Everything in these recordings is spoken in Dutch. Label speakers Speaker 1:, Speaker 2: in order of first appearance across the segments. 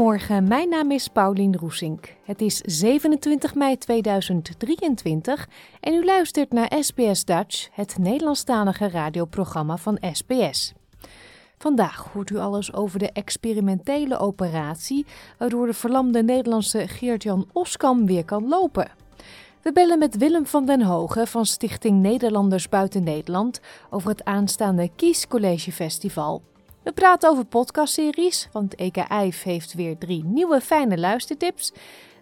Speaker 1: Goedemorgen, mijn naam is Paulien Roesink. Het is 27 mei 2023 en u luistert naar SBS Dutch, het Nederlandstalige radioprogramma van SBS. Vandaag hoort u alles over de experimentele operatie waardoor de verlamde Nederlandse Geert-Jan Oskam weer kan lopen. We bellen met Willem van den Hogen van Stichting Nederlanders Buiten Nederland over het aanstaande Kiescollege Festival. We praten over podcastseries, want EKIF heeft weer drie nieuwe fijne luistertips.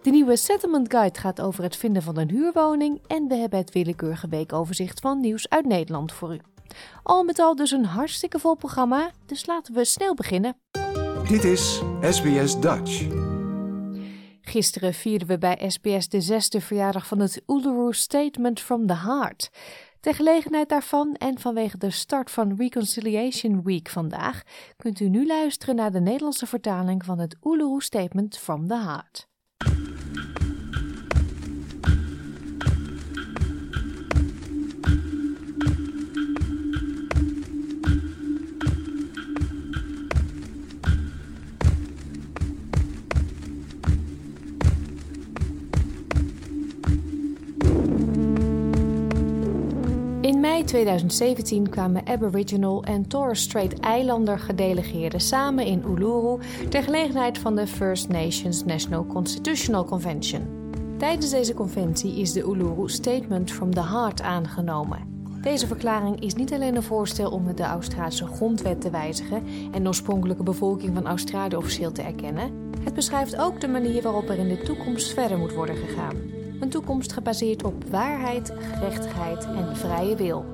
Speaker 1: De nieuwe Settlement Guide gaat over het vinden van een huurwoning. En we hebben het willekeurige weekoverzicht van nieuws uit Nederland voor u. Al met al dus een hartstikke vol programma, dus laten we snel beginnen.
Speaker 2: Dit is SBS Dutch.
Speaker 1: Gisteren vierden we bij SBS de zesde verjaardag van het Uluru Statement from the Heart. Ter gelegenheid daarvan en vanwege de start van Reconciliation Week vandaag kunt u nu luisteren naar de Nederlandse vertaling van het Uluru Statement from the Heart. Mei 2017 kwamen Aboriginal en Torres Strait Islander gedelegeerden samen in Uluru ter gelegenheid van de First Nations National Constitutional Convention. Tijdens deze conventie is de Uluru Statement from the Heart aangenomen. Deze verklaring is niet alleen een voorstel om de Australische grondwet te wijzigen en de oorspronkelijke bevolking van Australië officieel te erkennen. Het beschrijft ook de manier waarop er in de toekomst verder moet worden gegaan. Een toekomst gebaseerd op waarheid, gerechtigheid en vrije wil.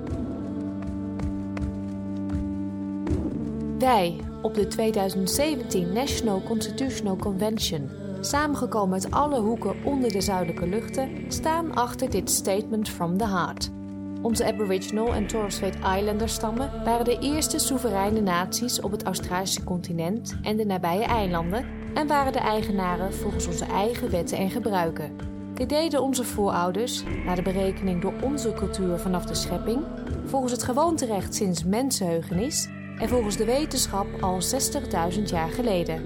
Speaker 1: Wij, op de 2017 National Constitutional Convention, samengekomen uit alle hoeken onder de zuidelijke luchten, staan achter dit Statement from the Heart. Onze Aboriginal en Torres Strait Islander stammen waren de eerste soevereine naties op het Australische continent en de nabije eilanden en waren de eigenaren volgens onze eigen wetten en gebruiken. Dit deden onze voorouders, naar de berekening door onze cultuur vanaf de schepping, volgens het gewoonterecht sinds mensenheugenis en volgens de wetenschap al 60.000 jaar geleden.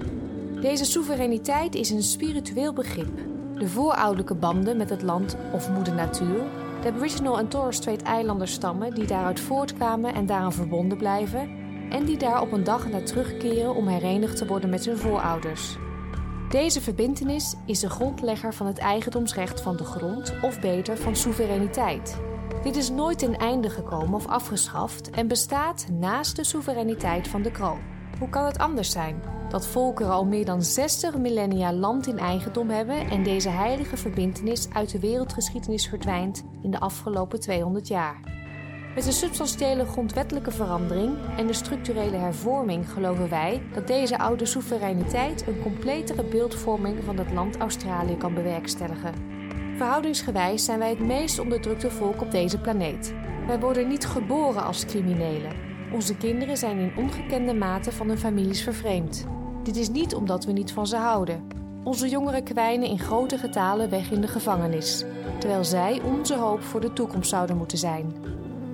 Speaker 1: Deze soevereiniteit is een spiritueel begrip. De voorouderlijke banden met het land of moeder natuur, de Aboriginal en Torres Strait Islander stammen die daaruit voortkwamen en daaraan verbonden blijven, en die daar op een dag naar terugkeren om herenigd te worden met hun voorouders. Deze verbintenis is de grondlegger van het eigendomsrecht van de grond, of beter van soevereiniteit. Dit is nooit ten einde gekomen of afgeschaft en bestaat naast de soevereiniteit van de kroon. Hoe kan het anders zijn? Dat volkeren al meer dan 60 millennia land in eigendom hebben en deze heilige verbintenis uit de wereldgeschiedenis verdwijnt in de afgelopen 200 jaar. Met de substantiële grondwettelijke verandering en de structurele hervorming geloven wij dat deze oude soevereiniteit een completere beeldvorming van het land Australië kan bewerkstelligen. Verhoudingsgewijs zijn wij het meest onderdrukte volk op deze planeet. Wij worden niet geboren als criminelen. Onze kinderen zijn in ongekende mate van hun families vervreemd. Dit is niet omdat we niet van ze houden. Onze jongeren kwijnen in grote getalen weg in de gevangenis, terwijl zij onze hoop voor de toekomst zouden moeten zijn.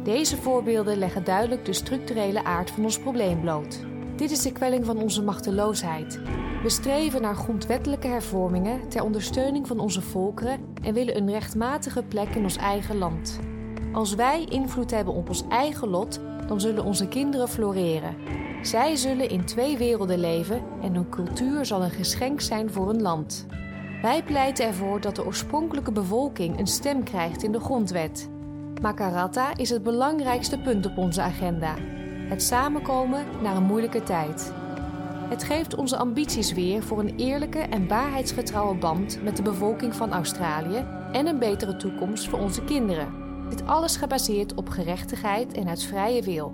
Speaker 1: Deze voorbeelden leggen duidelijk de structurele aard van ons probleem bloot. Dit is de kwelling van onze machteloosheid. We streven naar grondwettelijke hervormingen ter ondersteuning van onze volkeren en willen een rechtmatige plek in ons eigen land. Als wij invloed hebben op ons eigen lot, dan zullen onze kinderen floreren. Zij zullen in twee werelden leven en hun cultuur zal een geschenk zijn voor hun land. Wij pleiten ervoor dat de oorspronkelijke bevolking een stem krijgt in de grondwet. Makarata is het belangrijkste punt op onze agenda. Het samenkomen naar een moeilijke tijd. Het geeft onze ambities weer voor een eerlijke en waarheidsgetrouwe band met de bevolking van Australië en een betere toekomst voor onze kinderen. Dit alles gebaseerd op gerechtigheid en uit vrije wil.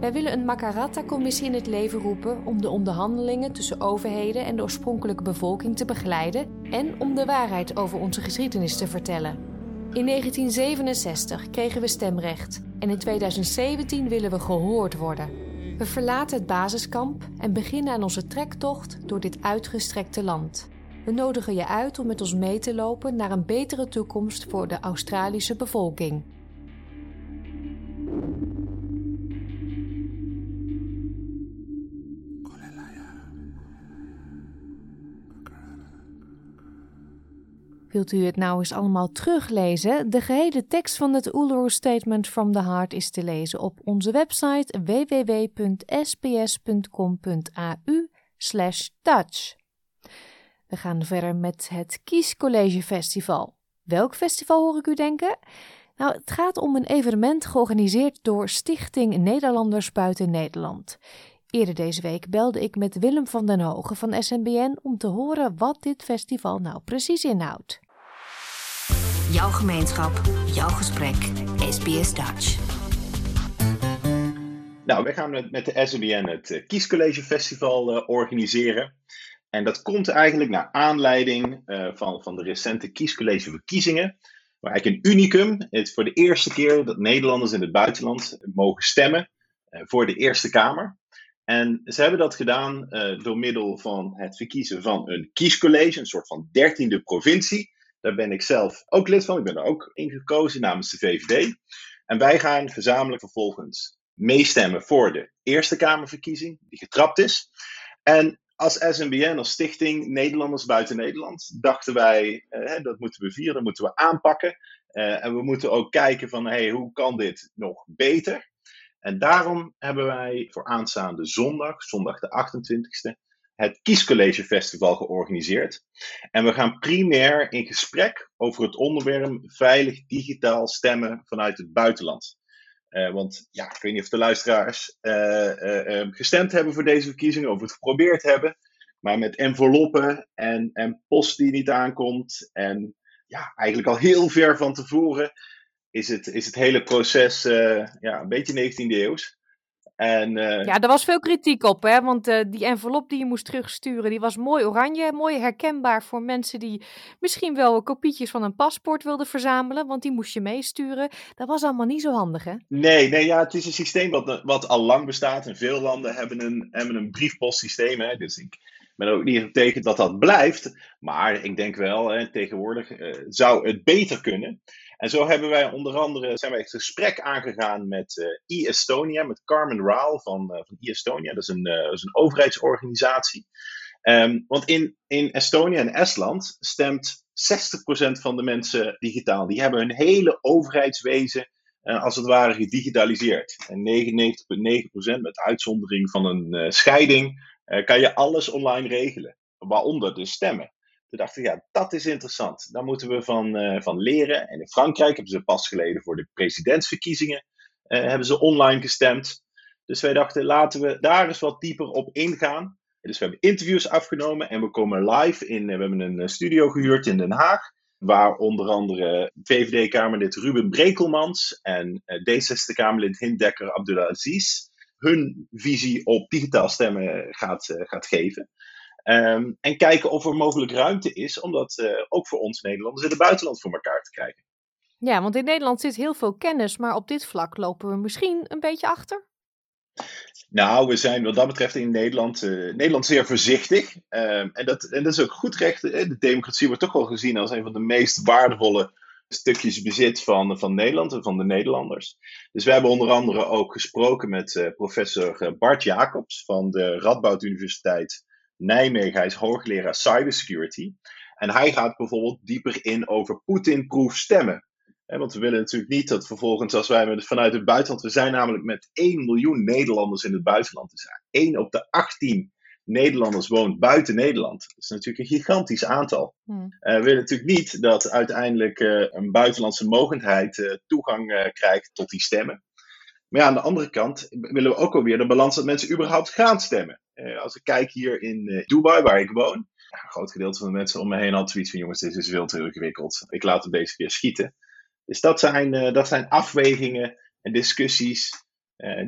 Speaker 1: Wij willen een Makarata-commissie in het leven roepen om de onderhandelingen tussen overheden en de oorspronkelijke bevolking te begeleiden en om de waarheid over onze geschiedenis te vertellen. In 1967 kregen we stemrecht en in 2017 willen we gehoord worden. We verlaten het basiskamp en beginnen aan onze trektocht door dit uitgestrekte land. We nodigen je uit om met ons mee te lopen naar een betere toekomst voor de Australische bevolking. Wilt u het nou eens allemaal teruglezen? De gehele tekst van het Uluru Statement from the Heart is te lezen op onze website www.sps.com.au Dutch. We gaan verder met het Kiescollege Festival. Welk festival hoor ik u denken? Nou, het gaat om een evenement georganiseerd door Stichting Nederlanders Buiten Nederland. Eerder deze week belde ik met Willem van den Hogen van SNBN om te horen wat dit festival nou precies inhoudt.
Speaker 3: Jouw gemeenschap, jouw gesprek, SBS Dutch.
Speaker 4: Nou, wij gaan met, met de SNBN het uh, Kiescollege Festival uh, organiseren. En dat komt eigenlijk naar aanleiding uh, van, van de recente Kiescollege verkiezingen. Waar eigenlijk een unicum. Het is voor de eerste keer dat Nederlanders in het buitenland mogen stemmen voor de Eerste Kamer. En ze hebben dat gedaan uh, door middel van het verkiezen van een kiescollege, een soort van dertiende provincie. Daar ben ik zelf ook lid van. Ik ben er ook ingekozen namens de VVD. En wij gaan gezamenlijk vervolgens meestemmen voor de Eerste Kamerverkiezing, die getrapt is. En als SNBN, als Stichting Nederlanders Buiten Nederland, dachten wij, uh, dat moeten we vieren, dat moeten we aanpakken. Uh, en we moeten ook kijken van, hey, hoe kan dit nog beter? En daarom hebben wij voor aanstaande zondag, zondag de 28e, het Kiescollege Festival georganiseerd. En we gaan primair in gesprek over het onderwerp veilig digitaal stemmen vanuit het buitenland. Uh, want ja, ik weet niet of de luisteraars uh, uh, gestemd hebben voor deze verkiezingen, of het geprobeerd hebben. Maar met enveloppen en, en post die niet aankomt. En ja, eigenlijk al heel ver van tevoren is het, is het hele proces uh, ja, een beetje 19e eeuws. En, uh,
Speaker 1: ja, er was veel kritiek op, hè? want uh, die envelop die je moest terugsturen, die was mooi oranje, mooi herkenbaar voor mensen die misschien wel kopietjes van een paspoort wilden verzamelen, want die moest je meesturen. Dat was allemaal niet zo handig, hè?
Speaker 4: Nee, nee ja, het is een systeem wat, wat al lang bestaat en veel landen hebben een, hebben een briefpostsysteem. Hè? Dus ik ben ook niet tegen dat dat blijft, maar ik denk wel, hè, tegenwoordig uh, zou het beter kunnen. En zo hebben wij onder andere zijn wij het gesprek aangegaan met e-Estonia, met Carmen Raal van, uh, van e-Estonia. Dat is een, uh, dat is een overheidsorganisatie. Um, want in, in Estonië en Estland stemt 60% van de mensen digitaal. Die hebben hun hele overheidswezen als het ware gedigitaliseerd. En 99,9% met uitzondering van een scheiding kan je alles online regelen. Waaronder dus stemmen. Toen dacht ik, ja, dat is interessant. Daar moeten we van, uh, van leren. En in Frankrijk hebben ze pas geleden voor de presidentsverkiezingen uh, hebben ze online gestemd. Dus wij dachten, laten we daar eens wat dieper op ingaan. Dus we hebben interviews afgenomen en we komen live in. We hebben een studio gehuurd in Den Haag. Waar onder andere VVD-Kamerlid Ruben Brekelmans en D66-Kamerlid Hindekker Abdulaziz hun visie op digitaal stemmen gaat, gaat geven. Um, en kijken of er mogelijk ruimte is om dat uh, ook voor ons Nederlanders in het buitenland voor elkaar te krijgen.
Speaker 1: Ja, want in Nederland zit heel veel kennis, maar op dit vlak lopen we misschien een beetje achter.
Speaker 4: Nou, we zijn wat dat betreft in Nederland, uh, Nederland zeer voorzichtig. Uh, en, dat, en dat is ook goed recht. De democratie wordt toch wel gezien als een van de meest waardevolle stukjes bezit van, van Nederland en van de Nederlanders. Dus we hebben onder andere ook gesproken met uh, professor Bart Jacobs van de Radboud Universiteit Nijmegen. Hij is hoogleraar cybersecurity. En hij gaat bijvoorbeeld dieper in over Poetin-proof stemmen. want we willen natuurlijk niet dat vervolgens, als wij vanuit het buitenland, we zijn namelijk met 1 miljoen Nederlanders in het buitenland. Dus 1 op de 18 Nederlanders woont buiten Nederland. Dat is natuurlijk een gigantisch aantal. Hmm. Uh, we willen natuurlijk niet dat uiteindelijk uh, een buitenlandse mogendheid uh, toegang krijgt tot die stemmen. Maar ja, aan de andere kant willen we ook alweer de balans dat mensen überhaupt gaan stemmen. Als ik kijk hier in Dubai, waar ik woon, een groot gedeelte van de mensen om me heen had zoiets van: jongens, dit is veel te ingewikkeld. Ik laat het deze keer schieten. Dus dat zijn, dat zijn afwegingen en discussies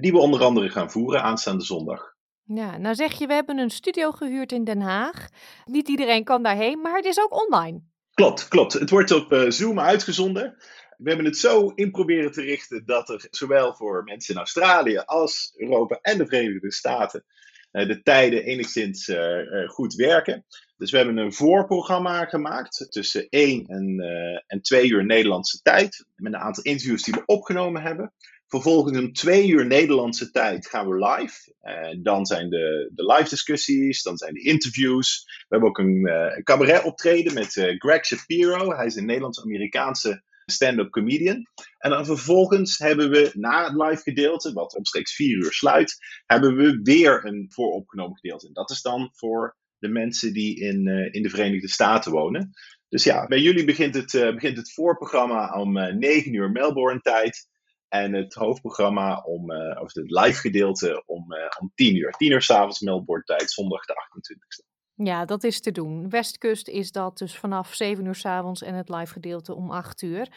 Speaker 4: die we onder andere gaan voeren aanstaande zondag.
Speaker 1: Ja, nou zeg je, we hebben een studio gehuurd in Den Haag. Niet iedereen kan daarheen, maar het is ook online.
Speaker 4: Klopt, klopt. Het wordt op uh, Zoom uitgezonden. We hebben het zo in proberen te richten dat er zowel voor mensen in Australië als Europa en de Verenigde Staten de tijden enigszins uh, goed werken. Dus we hebben een voorprogramma gemaakt tussen 1 en, en 2 uur Nederlandse tijd. Met een aantal interviews die we opgenomen hebben. Vervolgens om twee uur Nederlandse tijd gaan we live. En dan zijn de, de live discussies, dan zijn de interviews. We hebben ook een uh, cabaret optreden met Greg Shapiro. Hij is een Nederlands-Amerikaanse stand-up comedian. En dan vervolgens hebben we na het live gedeelte, wat omstreeks vier uur sluit, hebben we weer een vooropgenomen gedeelte. En dat is dan voor de mensen die in, uh, in de Verenigde Staten wonen. Dus ja, bij jullie begint het, begint het voorprogramma om 9 uur Melbourne tijd. En het hoofdprogramma om, uh, of het live gedeelte om, uh, om 10 uur. 10 uur s'avonds Melbourne tijd, zondag de 28e.
Speaker 1: Ja, dat is te doen. Westkust is dat dus vanaf 7 uur s'avonds en het live gedeelte om 8 uur.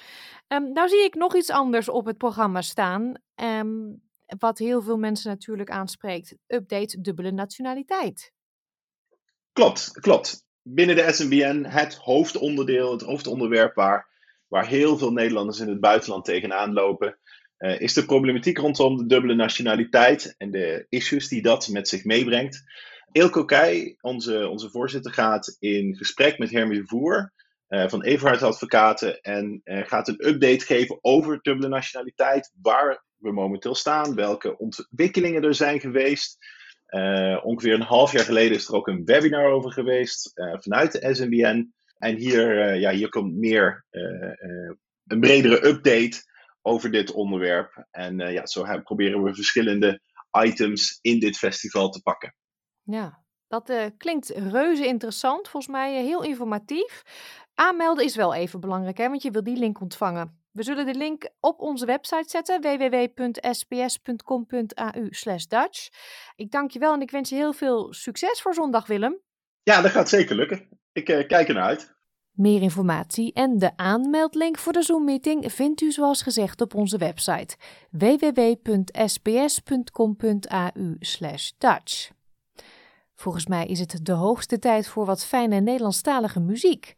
Speaker 1: Um, nou zie ik nog iets anders op het programma staan. Um, wat heel veel mensen natuurlijk aanspreekt. Update dubbele nationaliteit.
Speaker 4: Klopt, klopt. Binnen de SNBN het hoofdonderdeel, het hoofdonderwerp waar, waar heel veel Nederlanders in het buitenland tegenaan lopen uh, is de problematiek rondom de dubbele nationaliteit en de issues die dat met zich meebrengt. Eelco Keij, onze, onze voorzitter, gaat in gesprek met Hermie Voer uh, van Everhard Advocaten en uh, gaat een update geven over dubbele nationaliteit, waar we momenteel staan, welke ontwikkelingen er zijn geweest. ongeveer een half jaar geleden is er ook een webinar over geweest vanuit de SNBN. En hier, ja, hier komt meer een bredere update over dit onderwerp. En ja, zo proberen we verschillende items in dit festival te pakken.
Speaker 1: Ja, dat uh, klinkt reuze interessant. Volgens mij uh, heel informatief. Aanmelden is wel even belangrijk, hè, want je wil die link ontvangen. We zullen de link op onze website zetten, www.sps.com.au Dutch. Ik dank je wel en ik wens je heel veel succes voor zondag, Willem.
Speaker 4: Ja, dat gaat zeker lukken. Ik kijk ernaar uit.
Speaker 1: Meer informatie en de aanmeldlink voor de Zoom-meeting vindt u zoals gezegd op onze website www.sbs.com.au/dutch. Volgens mij is het de hoogste tijd voor wat fijne Nederlandstalige muziek.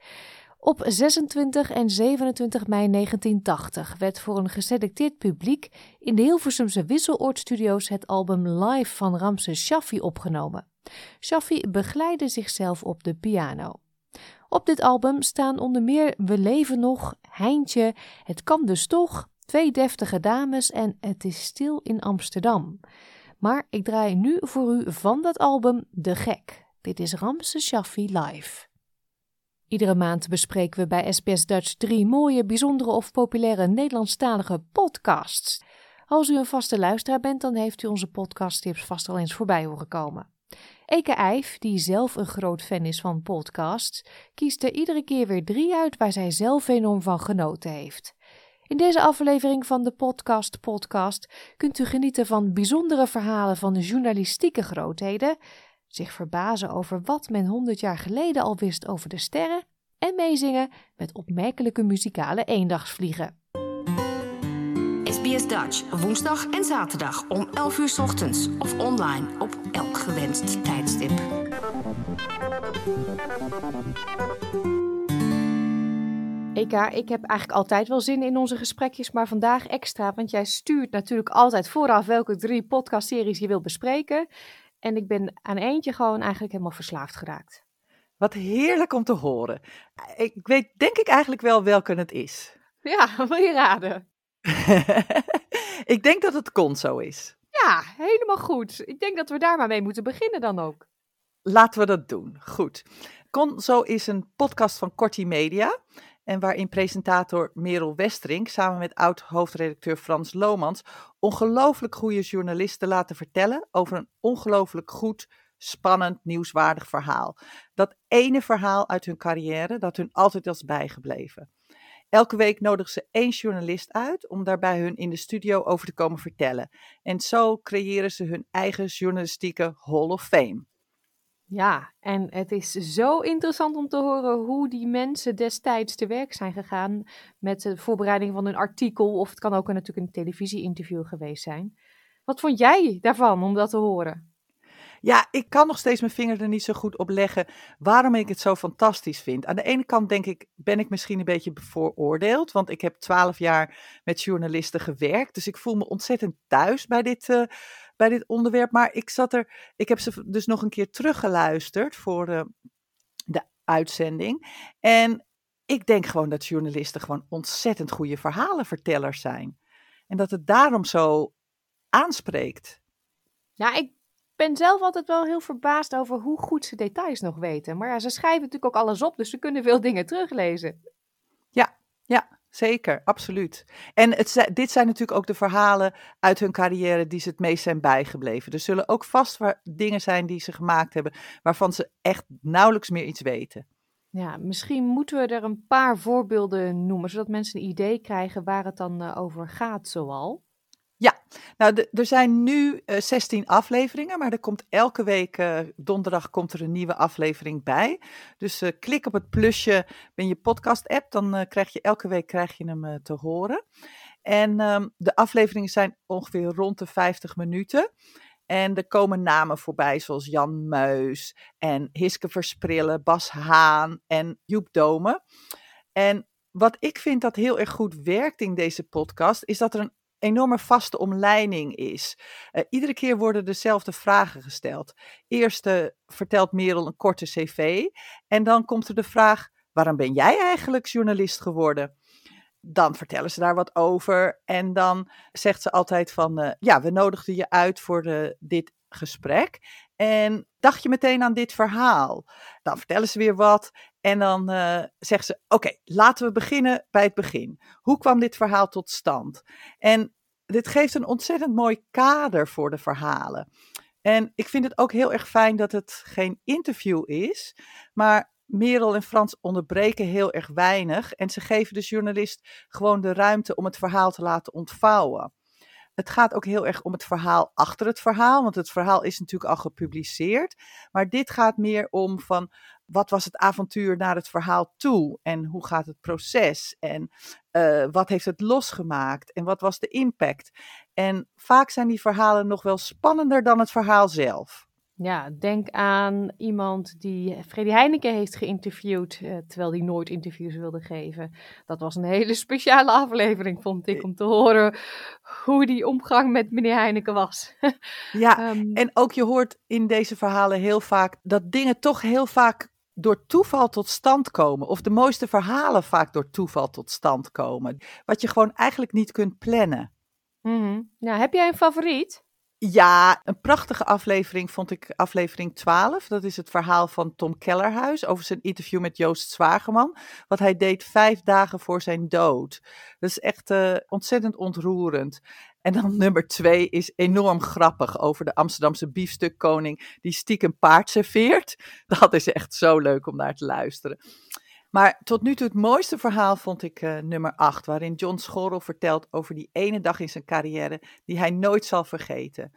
Speaker 1: Op 26 en 27 mei 1980 werd voor een geselecteerd publiek in de Hilversumse Wisseloord het album Live van Ramses Shaffi opgenomen. Shaffi begeleidde zichzelf op de piano. Op dit album staan onder meer We leven nog, Heintje, Het kan dus toch, Twee deftige dames en Het is stil in Amsterdam. Maar ik draai nu voor u van dat album De Gek. Dit is Ramse Shaffi live. Iedere maand bespreken we bij SBS Dutch drie mooie, bijzondere of populaire Nederlandstalige podcasts. Als u een vaste luisteraar bent, dan heeft u onze podcasttips vast al eens voorbij horen komen. Eke Eif, die zelf een groot fan is van podcasts, kiest er iedere keer weer drie uit waar zij zelf enorm van genoten heeft. In deze aflevering van de Podcast Podcast kunt u genieten van bijzondere verhalen van journalistieke grootheden, zich verbazen over wat men honderd jaar geleden al wist over de sterren en meezingen met opmerkelijke muzikale eendagsvliegen.
Speaker 3: SBS Dutch, woensdag en zaterdag om 11 uur ochtends of online op elk gewenst tijdstip.
Speaker 1: Eka, ik heb eigenlijk altijd wel zin in onze gesprekjes, maar vandaag extra, want jij stuurt natuurlijk altijd vooraf welke drie podcastseries je wil bespreken. En ik ben aan eentje gewoon eigenlijk helemaal verslaafd geraakt.
Speaker 5: Wat heerlijk om te horen. Ik weet denk ik eigenlijk wel welke het is.
Speaker 1: Ja, wil je raden?
Speaker 5: ik denk dat het Conso is.
Speaker 1: Ja, helemaal goed. Ik denk dat we daar maar mee moeten beginnen dan ook.
Speaker 5: Laten we dat doen. Goed. Conso is een podcast van Corti Media. En waarin presentator Merel Westerink samen met oud-hoofdredacteur Frans Lomans ongelooflijk goede journalisten laten vertellen over een ongelooflijk goed, spannend, nieuwswaardig verhaal. Dat ene verhaal uit hun carrière dat hun altijd is bijgebleven. Elke week nodigen ze één journalist uit om daarbij hun in de studio over te komen vertellen. En zo creëren ze hun eigen journalistieke Hall of Fame.
Speaker 1: Ja, en het is zo interessant om te horen hoe die mensen destijds te werk zijn gegaan met de voorbereiding van een artikel. Of het kan ook natuurlijk een televisie-interview geweest zijn. Wat vond jij daarvan om dat te horen?
Speaker 5: Ja, ik kan nog steeds mijn vinger er niet zo goed op leggen waarom ik het zo fantastisch vind. Aan de ene kant denk ik, ben ik misschien een beetje bevooroordeeld, want ik heb twaalf jaar met journalisten gewerkt. Dus ik voel me ontzettend thuis bij dit, uh, bij dit onderwerp. Maar ik zat er, ik heb ze dus nog een keer teruggeluisterd voor uh, de uitzending. En ik denk gewoon dat journalisten gewoon ontzettend goede verhalenvertellers zijn. En dat het daarom zo aanspreekt.
Speaker 1: Ja, ik ben zelf altijd wel heel verbaasd over hoe goed ze details nog weten. Maar ja, ze schrijven natuurlijk ook alles op, dus ze kunnen veel dingen teruglezen.
Speaker 5: Ja, ja. Zeker, absoluut. En het, dit zijn natuurlijk ook de verhalen uit hun carrière die ze het meest zijn bijgebleven. Er zullen ook vast dingen zijn die ze gemaakt hebben waarvan ze echt nauwelijks meer iets weten.
Speaker 1: Ja, misschien moeten we er een paar voorbeelden noemen, zodat mensen een idee krijgen waar het dan uh, over gaat zoal.
Speaker 5: Ja, nou er zijn nu uh, eh, 16 afleveringen, maar er komt elke week uh, donderdag komt er een nieuwe aflevering bij. Dus uh, klik op het plusje in je podcast app, dan krijg je elke week krijg je hem te horen. En um, de afleveringen zijn ongeveer rond de 50 minuten. En er komen namen voorbij zoals Jan Muis en Hiske Versprillen, Bas Haan en Joep Domen. En wat ik vind dat heel erg goed werkt in deze podcast, is dat er een enorme vaste omleiding is. Uh, iedere keer worden dezelfde vragen gesteld. Eerst uh, vertelt Merel een korte cv en dan komt er de vraag: waarom ben jij eigenlijk journalist geworden? Dan vertellen ze daar wat over en dan zegt ze altijd van, uh, ja, we nodigden je uit voor dit gesprek. En dacht je meteen aan dit verhaal? Dan vertellen ze weer wat en dan uh, zeggen ze: Oké, laten we beginnen bij het begin. Hoe kwam dit verhaal tot stand? En dit geeft een ontzettend mooi kader voor de verhalen. En ik vind het ook heel erg fijn dat het geen interview is, maar Merel en Frans onderbreken heel erg weinig en ze geven de journalist gewoon de ruimte om het verhaal te laten ontvouwen. Het gaat ook heel erg om het verhaal achter het verhaal, want het verhaal is natuurlijk al gepubliceerd. Maar dit gaat meer om van wat was het avontuur naar het verhaal toe en hoe gaat het proces en uh, wat heeft het losgemaakt en wat was de impact. En vaak zijn die verhalen nog wel spannender dan het verhaal zelf.
Speaker 1: Ja, denk aan iemand die Freddy Heineken heeft geïnterviewd, uh, terwijl hij nooit interviews wilde geven. Dat was een hele speciale aflevering, vond ik, om te horen hoe die omgang met meneer Heineken was.
Speaker 5: ja, um, en ook je hoort in deze verhalen heel vaak dat dingen toch heel vaak door toeval tot stand komen. Of de mooiste verhalen vaak door toeval tot stand komen. Wat je gewoon eigenlijk niet kunt plannen.
Speaker 1: Mm -hmm. Nou, heb jij een favoriet?
Speaker 5: Ja, een prachtige aflevering vond ik aflevering 12. Dat is het verhaal van Tom Kellerhuis over zijn interview met Joost Zwageman. Wat hij deed vijf dagen voor zijn dood. Dat is echt uh, ontzettend ontroerend. En dan nummer twee is enorm grappig over de Amsterdamse biefstukkoning die stiekem paard serveert. Dat is echt zo leuk om naar te luisteren. Maar tot nu toe het mooiste verhaal vond ik uh, nummer 8, waarin John Schorrel vertelt over die ene dag in zijn carrière die hij nooit zal vergeten.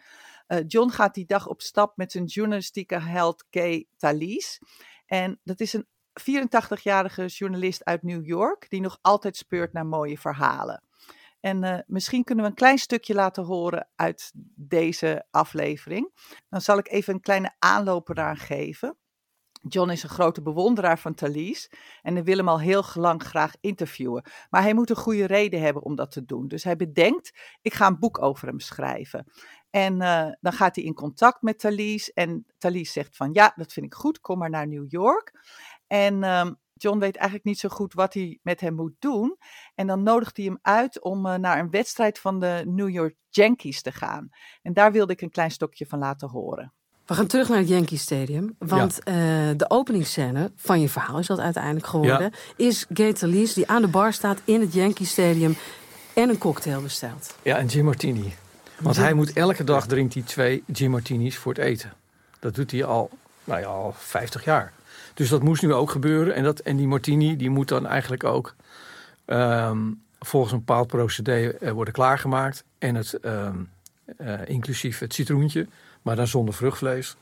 Speaker 5: Uh, John gaat die dag op stap met zijn journalistieke held Kay Thalys. En dat is een 84-jarige journalist uit New York die nog altijd speurt naar mooie verhalen. En uh, misschien kunnen we een klein stukje laten horen uit deze aflevering. Dan zal ik even een kleine aanloop eraan geven. John is een grote bewonderaar van Thalys en wil hem al heel lang graag interviewen. Maar hij moet een goede reden hebben om dat te doen. Dus hij bedenkt, ik ga een boek over hem schrijven. En uh, dan gaat hij in contact met Thalys en Thalys zegt van ja, dat vind ik goed, kom maar naar New York. En um, John weet eigenlijk niet zo goed wat hij met hem moet doen. En dan nodigt hij hem uit om uh, naar een wedstrijd van de New York Yankees te gaan. En daar wilde ik een klein stokje van laten horen.
Speaker 6: We gaan terug naar het Yankee Stadium. Want ja. uh, de openingsscène van je verhaal is dat uiteindelijk geworden. Ja. Is Gator Lees die aan de bar staat in het Yankee Stadium en een cocktail bestelt.
Speaker 7: Ja, een Jim Martini. Want hij moet elke dag drinkt hij twee Jim Martinis voor het eten. Dat doet hij al, nou ja, al 50 jaar. Dus dat moest nu ook gebeuren. En, dat, en die Martini die moet dan eigenlijk ook ehm, volgens een bepaald procedé eh, worden klaargemaakt. En het, ehm, eh, inclusief het citroentje, maar dan zonder vruchtvlees.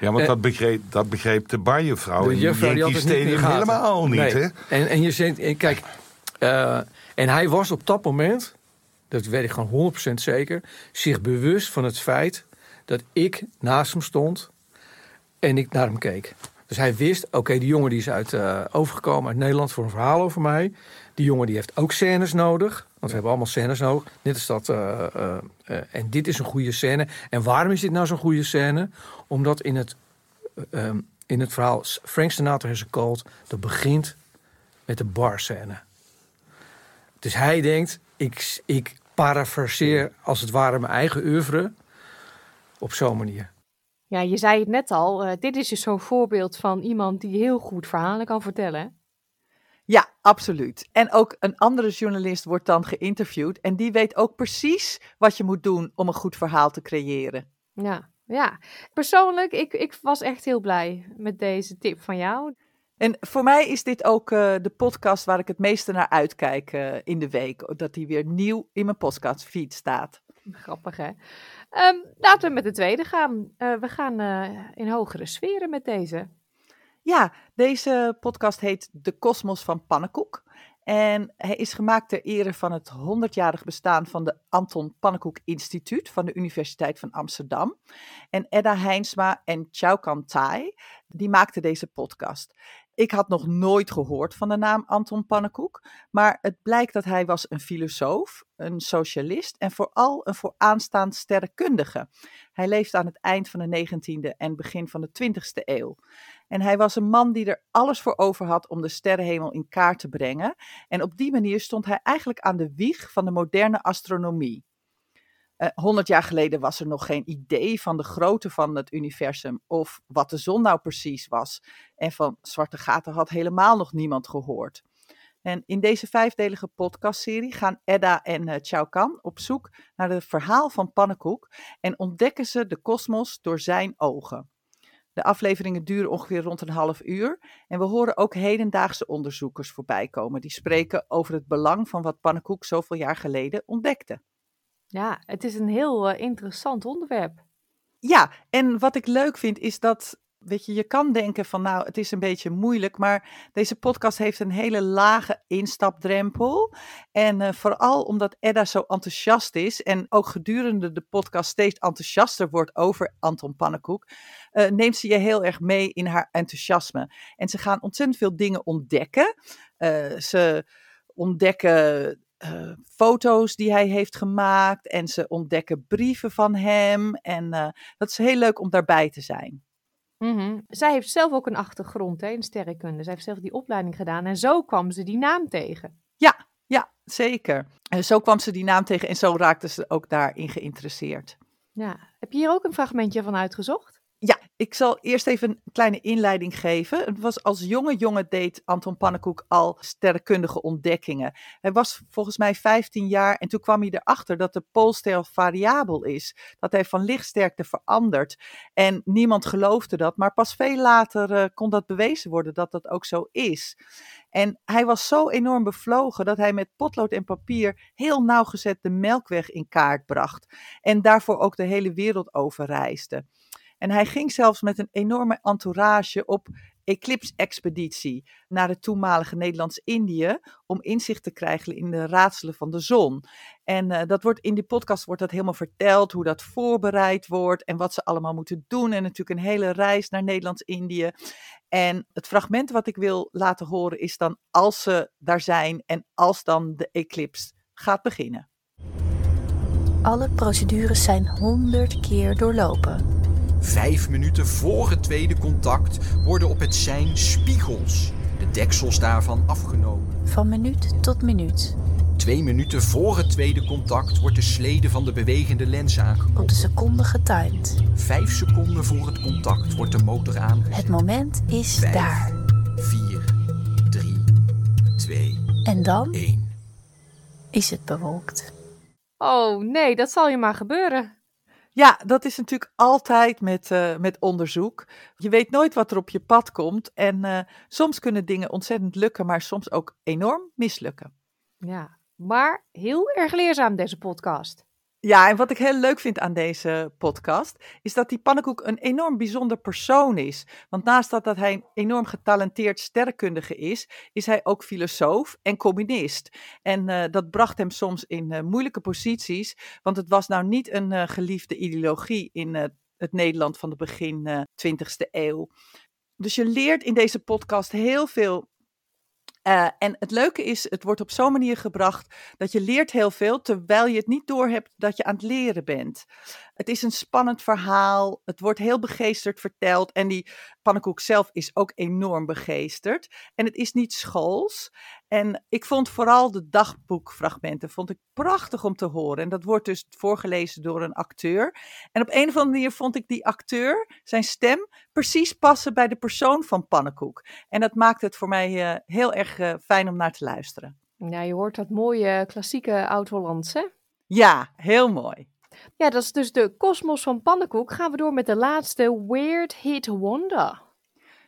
Speaker 8: Ja, want
Speaker 7: Eh,
Speaker 8: dat, begreep, dat begreep de barjevrouw
Speaker 7: De juffrouw die had het niet
Speaker 8: helemaal niet,
Speaker 7: Nee.
Speaker 8: hè?
Speaker 7: En, en je zegt, en kijk, en hij was op dat moment, dat weet ik gewoon 100% zeker, zich bewust van het feit dat ik naast hem stond en ik naar hem keek. Dus hij wist, oké, die jongen die is uit, eh, overgekomen uit Nederland voor een verhaal over mij. Die jongen die heeft ook scènes nodig. Want we hebben allemaal scènes nodig. Dit is dat, eh, eh, en dit is een goede scène. En waarom is dit nou zo'n goede scène? Omdat in het, eh, ehm, in het verhaal Frank Sinatra has a cold... dat begint met de barscène. Dus hij denkt, ik, ik parafraseer als het ware mijn eigen oeuvre... op zo'n manier.
Speaker 1: Ja, je zei het net al. eh, dit is dus zo'n voorbeeld van iemand die heel goed verhalen kan vertellen.
Speaker 5: Ja, absoluut. En ook een andere journalist wordt dan geïnterviewd. En die weet ook precies wat je moet doen om een goed verhaal te creëren.
Speaker 1: Ja, ja. Persoonlijk, ik, ik was echt heel blij met deze tip van jou.
Speaker 5: En voor mij is dit ook eh, de podcast waar ik het meeste naar uitkijk eh, in de week. Dat die weer nieuw in mijn podcastfeed staat.
Speaker 1: Grappig, hè? Ehm, laten we met de tweede gaan. Eh, we gaan eh, in hogere sferen met deze.
Speaker 5: Ja, deze podcast heet De Kosmos van Pannenkoek. En hij is gemaakt ter ere van het 100-jarig bestaan van de Anton Pannenkoek Instituut van de Universiteit van Amsterdam. En Edda Heinsma en Chaukan Tai, die maakten deze podcast. Ik had nog nooit gehoord van de naam Anton Pannenkoek, maar het blijkt dat hij was een filosoof, een socialist en vooral een vooraanstaand sterrenkundige. Hij leefde aan het eind van de 19e en begin van de 20e eeuw. En hij was een man die er alles voor over had om de sterrenhemel in kaart te brengen. En op die manier stond hij eigenlijk aan de wieg van de moderne astronomie. Honderd jaar geleden was er nog geen idee van de grootte van het universum of wat de zon nou precies was. En van zwarte gaten had helemaal nog niemand gehoord. En in deze vijfdelige podcastserie gaan Edda en uh, Chao Kan op zoek naar het verhaal van Pannenkoek en ontdekken ze de kosmos door zijn ogen. De afleveringen duren ongeveer rond een half uur en we horen ook hedendaagse onderzoekers voorbij komen die spreken over het belang van wat Pannenkoek zoveel jaar geleden ontdekte.
Speaker 1: Ja, het is een heel uh, interessant onderwerp.
Speaker 5: Ja, en wat ik leuk vind is dat, weet je, je kan denken van nou, het is een beetje moeilijk, maar deze podcast heeft een hele lage instapdrempel. En uh, vooral omdat Edda zo enthousiast is en ook gedurende de podcast steeds enthousiaster wordt over Anton Pannenkoek, uh, neemt ze je heel erg mee in haar enthousiasme. En ze gaan ontzettend veel dingen ontdekken. Ze ontdekken uh, foto's die hij heeft gemaakt en ze ontdekken brieven van hem. En uh, dat is heel leuk om daarbij te zijn.
Speaker 1: Mm -hmm. Zij heeft zelf ook een achtergrond hè, in sterrenkunde. Zij heeft zelf die opleiding gedaan en zo kwam ze die naam tegen.
Speaker 5: Ja, ja, zeker. En zo kwam ze die naam tegen en zo raakte ze ook daarin geïnteresseerd.
Speaker 1: Ja. Heb je hier ook een fragmentje van uitgezocht?
Speaker 5: Ja, ik zal eerst even een kleine inleiding geven. Het was als jonge jongen deed Anton Pannenkoek al sterrenkundige ontdekkingen. Hij was volgens mij 15 jaar en toen kwam hij erachter dat de poolstijl variabel is. Dat hij van lichtsterkte verandert. En niemand geloofde dat, maar pas veel later uh, kon dat bewezen worden dat dat ook zo is. En hij was zo enorm bevlogen dat hij met potlood en papier heel nauwgezet de Melkweg in kaart bracht. En daarvoor ook de hele wereld over reisde. En hij ging zelfs met een enorme entourage op eclipse-expeditie naar het toenmalige Nederlands-Indië om inzicht te krijgen in de raadselen van de zon. En uh, dat wordt in die podcast wordt dat helemaal verteld, hoe dat voorbereid wordt en wat ze allemaal moeten doen. En natuurlijk een hele reis naar Nederlands-Indië. En het fragment wat ik wil laten horen is dan als ze daar zijn en als dan de eclipse gaat beginnen.
Speaker 9: Alle procedures zijn honderd keer doorlopen.
Speaker 10: Vijf minuten voor het tweede contact worden op het sein spiegels, de deksels daarvan afgenomen.
Speaker 9: Van minuut tot minuut.
Speaker 10: Twee minuten voor het tweede contact wordt de slede van de bewegende lens aangekoppeld.
Speaker 9: Op de seconde getimed.
Speaker 10: Vijf seconden voor het contact wordt de motor aangezet.
Speaker 9: Het moment is
Speaker 10: Vijf,
Speaker 9: daar.
Speaker 10: Vier, drie, twee,
Speaker 9: En dan
Speaker 10: één.
Speaker 9: is het bewolkt.
Speaker 1: Oh nee, dat zal je maar gebeuren.
Speaker 5: Ja, dat is natuurlijk altijd met, uh, met onderzoek. Je weet nooit wat er op je pad komt. En uh, soms kunnen dingen ontzettend lukken, maar soms ook enorm mislukken.
Speaker 1: Ja, maar heel erg leerzaam deze podcast.
Speaker 5: Ja, en wat ik heel leuk vind aan deze podcast, is dat die pannenkoek een enorm bijzonder persoon is. Want naast dat, dat hij een enorm getalenteerd sterrenkundige is, is hij ook filosoof en communist. En uh, dat bracht hem soms in uh, moeilijke posities, want het was nou niet een uh, geliefde ideologie in het Nederland van de begin 20e eeuw. Dus je leert in deze podcast heel veel uh, en het leuke is, het wordt op zo'n manier gebracht dat je leert heel veel terwijl je het niet doorhebt dat je aan het leren bent. Het is een spannend verhaal, het wordt heel begeesterd verteld en die pannenkoek zelf is ook enorm begeesterd. En het is niet schools. En ik vond vooral de dagboekfragmenten vond ik prachtig om te horen. En dat wordt dus voorgelezen door een acteur. En op een of andere manier vond ik die acteur, zijn stem, precies passen bij de persoon van Pannenkoek. En dat maakt het voor mij uh, heel erg uh, fijn om naar te luisteren.
Speaker 1: Ja, je hoort dat mooie klassieke oud-Hollands, hè?
Speaker 5: Ja, heel mooi.
Speaker 1: Ja, dat is dus de kosmos van Pannenkoek. Gaan we door met de laatste Weird Hit Wonder.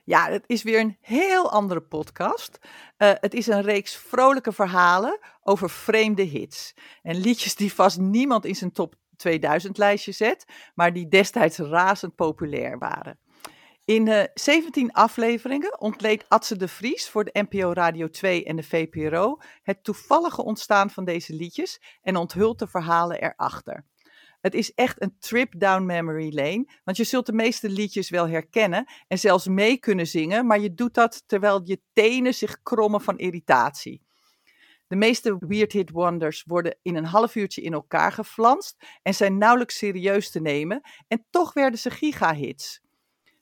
Speaker 5: Ja, het is weer een heel andere podcast. Uh, het is een reeks vrolijke verhalen over vreemde hits. En liedjes die vast niemand in zijn top 2000 lijstje zet, maar die destijds razend populair waren. In uh, 17 afleveringen ontleed Atze de Vries voor de NPO Radio 2 en de VPRO het toevallige ontstaan van deze liedjes en onthult de verhalen erachter. Het is echt een trip down memory lane. Want je zult de meeste liedjes wel herkennen en zelfs mee kunnen zingen, maar je doet dat terwijl je tenen zich krommen van irritatie. De meeste Weird Hit Wonders worden in een half uurtje in elkaar geflanst en zijn nauwelijks serieus te nemen. En toch werden ze gigahits.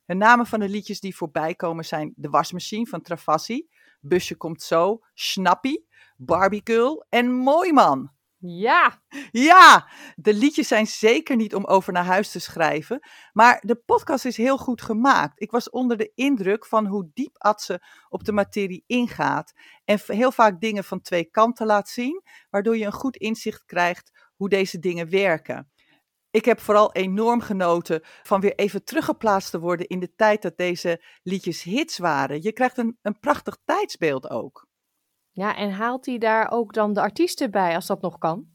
Speaker 5: De namen van de liedjes die voorbij komen zijn De Wasmachine van Travassi, Busje Komt Zo, Snappy, Barbie en Mooi Man.
Speaker 1: Ja!
Speaker 5: Ja! De liedjes zijn zeker niet om over naar huis te schrijven, maar de podcast is heel goed gemaakt. Ik was onder de indruk van hoe diep Atze op de materie ingaat en heel vaak dingen van twee kanten laat zien, waardoor je een goed inzicht krijgt hoe deze dingen werken. Ik heb vooral enorm genoten van weer even teruggeplaatst te worden in de tijd dat deze liedjes hits waren. Je krijgt een, een prachtig tijdsbeeld ook.
Speaker 1: Ja, en haalt hij daar ook dan de artiesten bij als dat nog kan?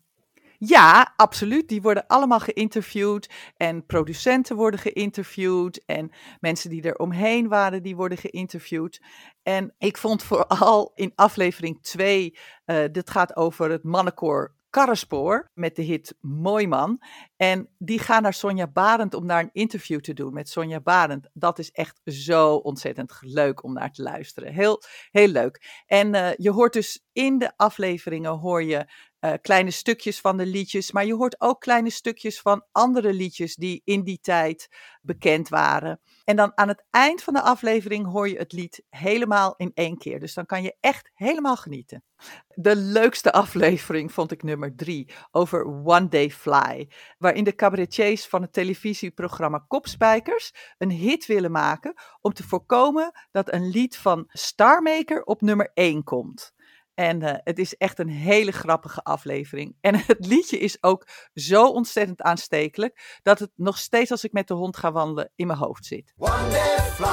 Speaker 5: Ja, absoluut. Die worden allemaal geïnterviewd en producenten worden geïnterviewd en mensen die er omheen waren, die worden geïnterviewd. En ik vond vooral in aflevering 2, uh, dit gaat over het mannenkoor Karrespoor met de hit Mooi Man. En die gaan naar Sonja Barend om daar een interview te doen met Sonja Barend. Dat is echt zo ontzettend leuk om naar te luisteren. Heel, heel leuk. En uh, je hoort dus in de afleveringen hoor je uh, kleine stukjes van de liedjes, maar je hoort ook kleine stukjes van andere liedjes die in die tijd bekend waren. En dan aan het eind van de aflevering hoor je het lied helemaal in één keer. Dus dan kan je echt helemaal genieten. De leukste aflevering vond ik nummer drie over One Day Fly, waarin de cabaretiers van het televisieprogramma Kopspijkers een hit willen maken om te voorkomen dat een lied van Starmaker op nummer 1 komt. En uh, het is echt een hele grappige aflevering. En het liedje is ook zo ontzettend aanstekelijk dat het nog steeds als ik met de hond ga wandelen in mijn hoofd zit. One day fly,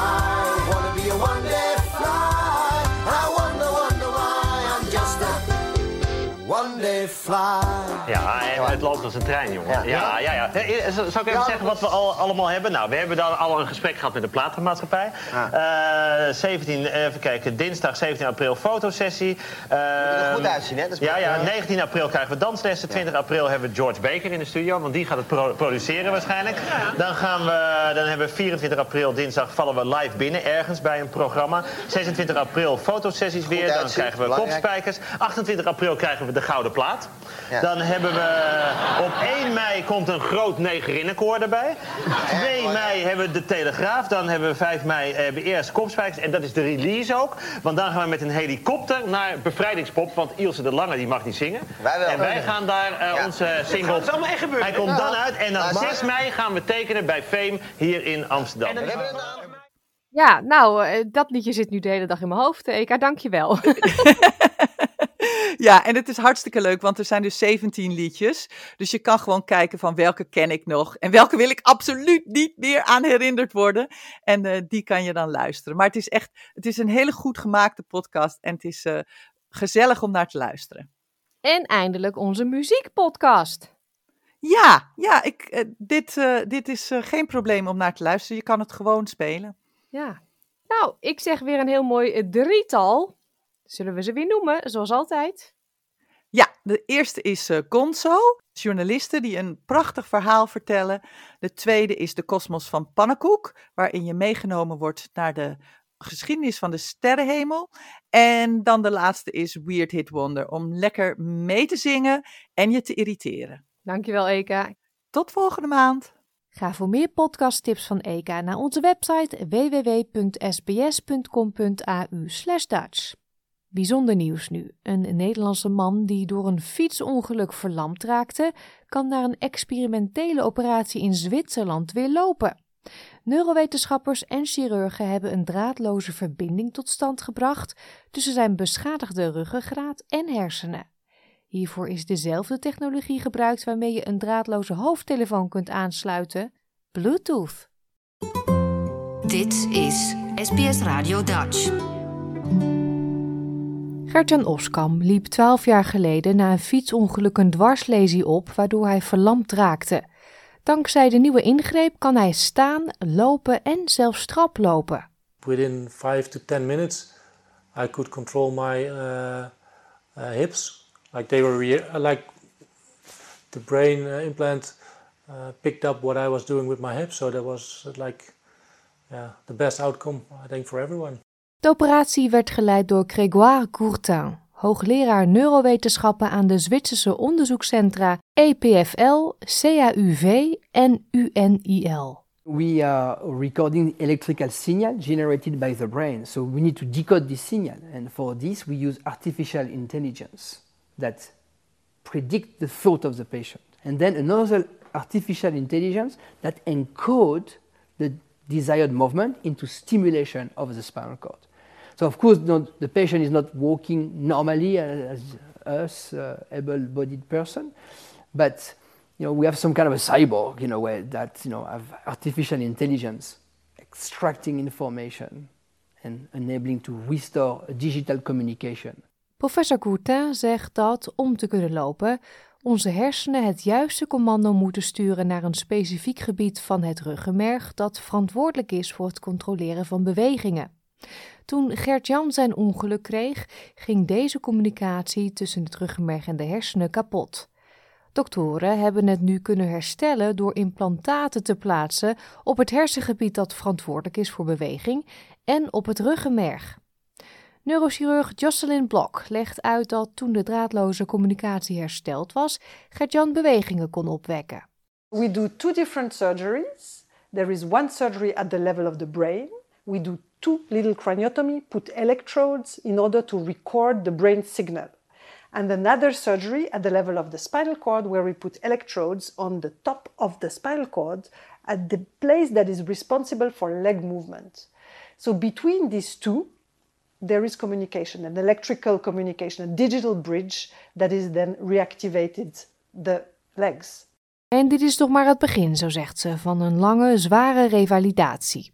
Speaker 5: wanna be a one day
Speaker 11: Ja, en het loopt als een trein, jongen. Ja, ja, ja. ja. Zal ik even zeggen wat we al, allemaal hebben? Nou, we hebben dan al een gesprek gehad met de platenmaatschappij. Ja. Uh, 17, even kijken, dinsdag 17 april fotosessie. Uh,
Speaker 12: er goed uitzien, hè?
Speaker 11: ja, ja, 19 april krijgen we danslessen. 20 april hebben we George Baker in de studio, want die gaat het pro produceren waarschijnlijk. Dan, gaan we, dan hebben we 24 april, dinsdag, vallen we live binnen ergens bij een programma. 26 april fotosessies weer, dan krijgen we kopspijkers. 28 april krijgen we de Gouden Plaat. Ja. Dan hebben we op 1 mei komt een groot negerinnenkoor erbij. 2 mei hebben we de Telegraaf. Dan hebben we 5 mei hebben we eerst Kopspijkers. En dat is de release ook. Want dan gaan we met een helikopter naar Bevrijdingspop. Want Ilse de Lange die mag niet zingen.
Speaker 12: Wij wel.
Speaker 11: En wij gaan daar uh, ja. onze single...
Speaker 12: Het allemaal echt gebeuren.
Speaker 11: Hij komt dan uit. En dan 6 mei gaan we tekenen bij Fame hier in Amsterdam. En dan
Speaker 1: ja, nou, uh, dat liedje zit nu de hele dag in mijn hoofd. Eka, dank je wel.
Speaker 5: Ja, en het is hartstikke leuk, want er zijn dus 17 liedjes. Dus je kan gewoon kijken van welke ken ik nog en welke wil ik absoluut niet meer aan herinnerd worden. En uh, die kan je dan luisteren. Maar het is echt, het is een hele goed gemaakte podcast en het is uh, gezellig om naar te luisteren.
Speaker 1: En eindelijk onze muziekpodcast.
Speaker 5: Ja, ja ik, eh, dit, eh, dit is eh, geen probleem om naar te luisteren. Je kan het gewoon spelen.
Speaker 1: Ja. Nou, ik zeg weer een heel mooi eh, drietal. Zullen we ze weer noemen, zoals altijd?
Speaker 5: Ja, de eerste is eh, Gonzo, journalisten die een prachtig verhaal vertellen. De tweede is de kosmos van Pannenkoek, waarin je meegenomen wordt naar de geschiedenis van de sterrenhemel. En dan de laatste is Weird Hit Wonder, om lekker mee te zingen en je te irriteren.
Speaker 1: Dankjewel, Eka.
Speaker 5: Tot volgende maand.
Speaker 1: Ga voor meer podcasttips van Eka naar onze website www.sbs.com.au Dutch. Bijzonder nieuws nu. Een Nederlandse man die door een fietsongeluk verlamd raakte, kan na een experimentele operatie in Zwitserland weer lopen. Neurowetenschappers en chirurgen hebben een draadloze verbinding tot stand gebracht tussen zijn beschadigde ruggengraat en hersenen. Hiervoor is dezelfde technologie gebruikt waarmee je een draadloze hoofdtelefoon kunt aansluiten: Bluetooth.
Speaker 3: Dit is SBS Radio Dutch.
Speaker 1: Gertjan Oskam liep 12 jaar geleden na een fietsongeluk een dwarslesie op, waardoor hij verlamd raakte. Dankzij de nieuwe ingreep kan hij staan, lopen en zelfs traplopen.
Speaker 12: Within 5 to 10 minutes, I could control my uh, uh, hips. Like they were, rea- like the brain uh, implant uh, picked up what I was doing with my hips. So that was uh, like yeah, the best outcome, I think, for everyone.
Speaker 1: De operatie werd geleid door Grégoire Courtin, hoogleraar neurowetenschappen aan de Zwitserse onderzoekscentra EPFL, CAUV en UNIL.
Speaker 13: We are recording electrical signal generated by the brain, so we need to decode this signal. And for this, we use artificial intelligence that predict the thought of the patient. And then another artificial intelligence that encode the desired movement into stimulation of the spinal cord. So of course, the patient is not walking normally as us, uh, able-bodied person, but you know we have some kind of a cyborg, you know, where that you know have artificial intelligence extracting information and enabling to restore digital communication.
Speaker 1: Professor Courtin zegt dat om te kunnen lopen, onze hersenen het juiste commando moeten sturen naar een specifiek gebied van het ruggenmerg dat verantwoordelijk is voor het controleren van bewegingen. Toen Gert-Jan zijn ongeluk kreeg, ging deze communicatie tussen het ruggenmerg en de hersenen kapot. Doktoren hebben het nu kunnen herstellen door implantaten te plaatsen op het hersengebied dat verantwoordelijk is voor beweging en op het ruggenmerg. Neurochirurg Jocelyn Blok legt uit dat toen de draadloze communicatie hersteld was, Gert-Jan bewegingen kon opwekken.
Speaker 14: We do two different surgeries. There is one surgery at the level of the brain. We do two little craniotomy, put electrodes in order to record the brain signal. And another surgery at the level of the spinal cord where we put electrodes on the top of the spinal cord at the place that is responsible for leg movement. So between these two, there is communication, an electrical communication, a digital bridge that is then reactivated the legs.
Speaker 1: En dit is toch maar het begin, zo zegt ze, van een lange, zware revalidatie.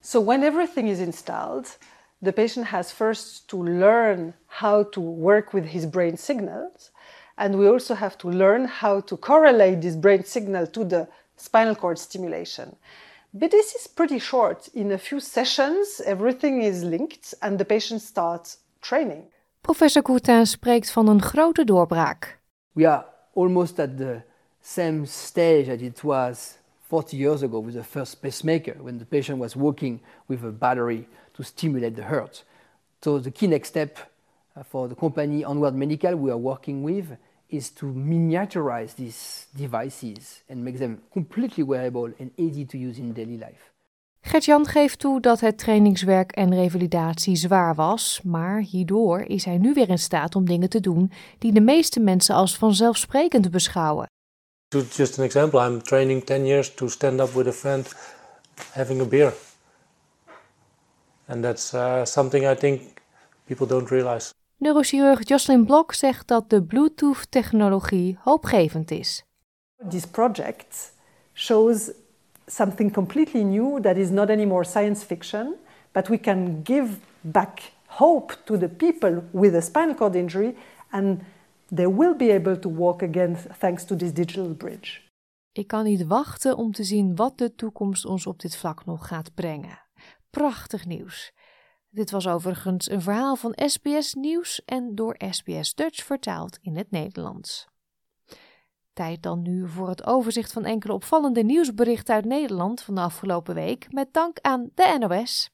Speaker 14: So when everything is installed, the patient has first to learn how to work with his brain signals. And we also have to learn how to correlate this brain signal to the spinal cord stimulation. But this is pretty short. In a few sessions, everything is linked and the patient starts training.
Speaker 1: Professor Courtin spreekt van een grote doorbraak.
Speaker 13: We are almost at the same stage as it was 40 years ago with the first pacemaker, when the patient was walking with a battery to stimulate the heart. So the key next step uh, for the company Onward Medical we are working with is to miniaturize these devices and make them completely wearable and easy to use in daily life.
Speaker 1: Gert-Jan geeft toe dat het trainingswerk en revalidatie zwaar was, maar hierdoor is hij nu weer in staat om dingen te doen die de meeste mensen als vanzelfsprekend beschouwen.
Speaker 12: To just an example, I'm training 10 years to stand up with a friend having a beer. And that's uh, something I think people don't realize.
Speaker 1: Neurochirurg Jocelyn Blok zegt dat de Bluetooth-technologie hoopgevend is.
Speaker 14: This project shows something completely new that is not anymore science fiction, but we can give back hope to the people with a spinal cord injury and they will be able to walk again thanks to this digital bridge.
Speaker 1: Ik kan niet wachten om te zien wat de toekomst ons op dit vlak nog gaat brengen. Prachtig nieuws. Dit was overigens een verhaal van SBS Nieuws en door SBS Dutch vertaald in het Nederlands. Tijd dan nu voor het overzicht van enkele opvallende nieuwsberichten uit Nederland van de afgelopen week, met dank aan de NOS.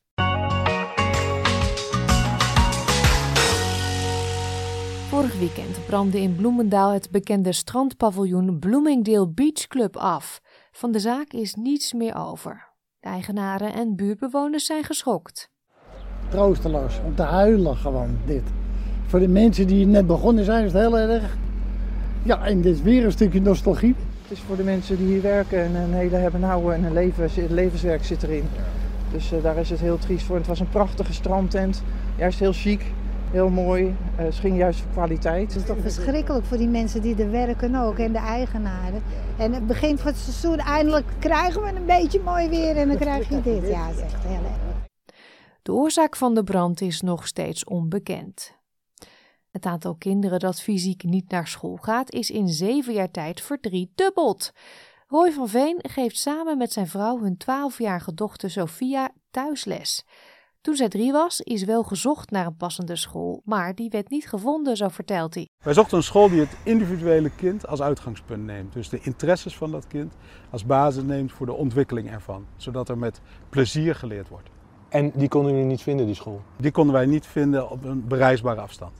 Speaker 1: Vorig weekend brandde in Bloemendaal het bekende strandpaviljoen Bloomingdale Beach Club af. Van de zaak is niets meer over. De eigenaren en buurtbewoners zijn geschokt.
Speaker 15: Troosteloos, om te huilen gewoon dit. Voor de mensen die net begonnen zijn is het heel erg. Ja, en dit is weer een stukje nostalgie.
Speaker 16: Het is voor de mensen die hier werken en een hele hebben houden en een leven, levenswerk zit erin. Dus uh, daar is het heel triest voor. Het was een prachtige strandtent, juist heel chic heel mooi. Uh, het ging juist voor kwaliteit.
Speaker 17: Het is toch verschrikkelijk voor die mensen die er werken ook en de eigenaren. En het begin van het seizoen, eindelijk krijgen we een beetje mooi weer en dan krijg je dit. Ja, het is echt heel erg.
Speaker 1: De oorzaak van de brand is nog steeds onbekend. Het aantal kinderen dat fysiek niet naar school gaat is in zeven jaar tijd verdriedubbeld. Roy van Veen geeft samen met zijn vrouw hun 12-jarige dochter Sophia thuisles. Toen zij drie was, is wel gezocht naar een passende school, maar die werd niet gevonden, zo vertelt hij.
Speaker 18: Wij zochten een school die het individuele kind als uitgangspunt neemt. Dus de interesses van dat kind als basis neemt voor de ontwikkeling ervan. Zodat er met plezier geleerd wordt.
Speaker 19: En die konden jullie niet vinden, die school?
Speaker 18: Die konden wij niet vinden op een bereisbare afstand.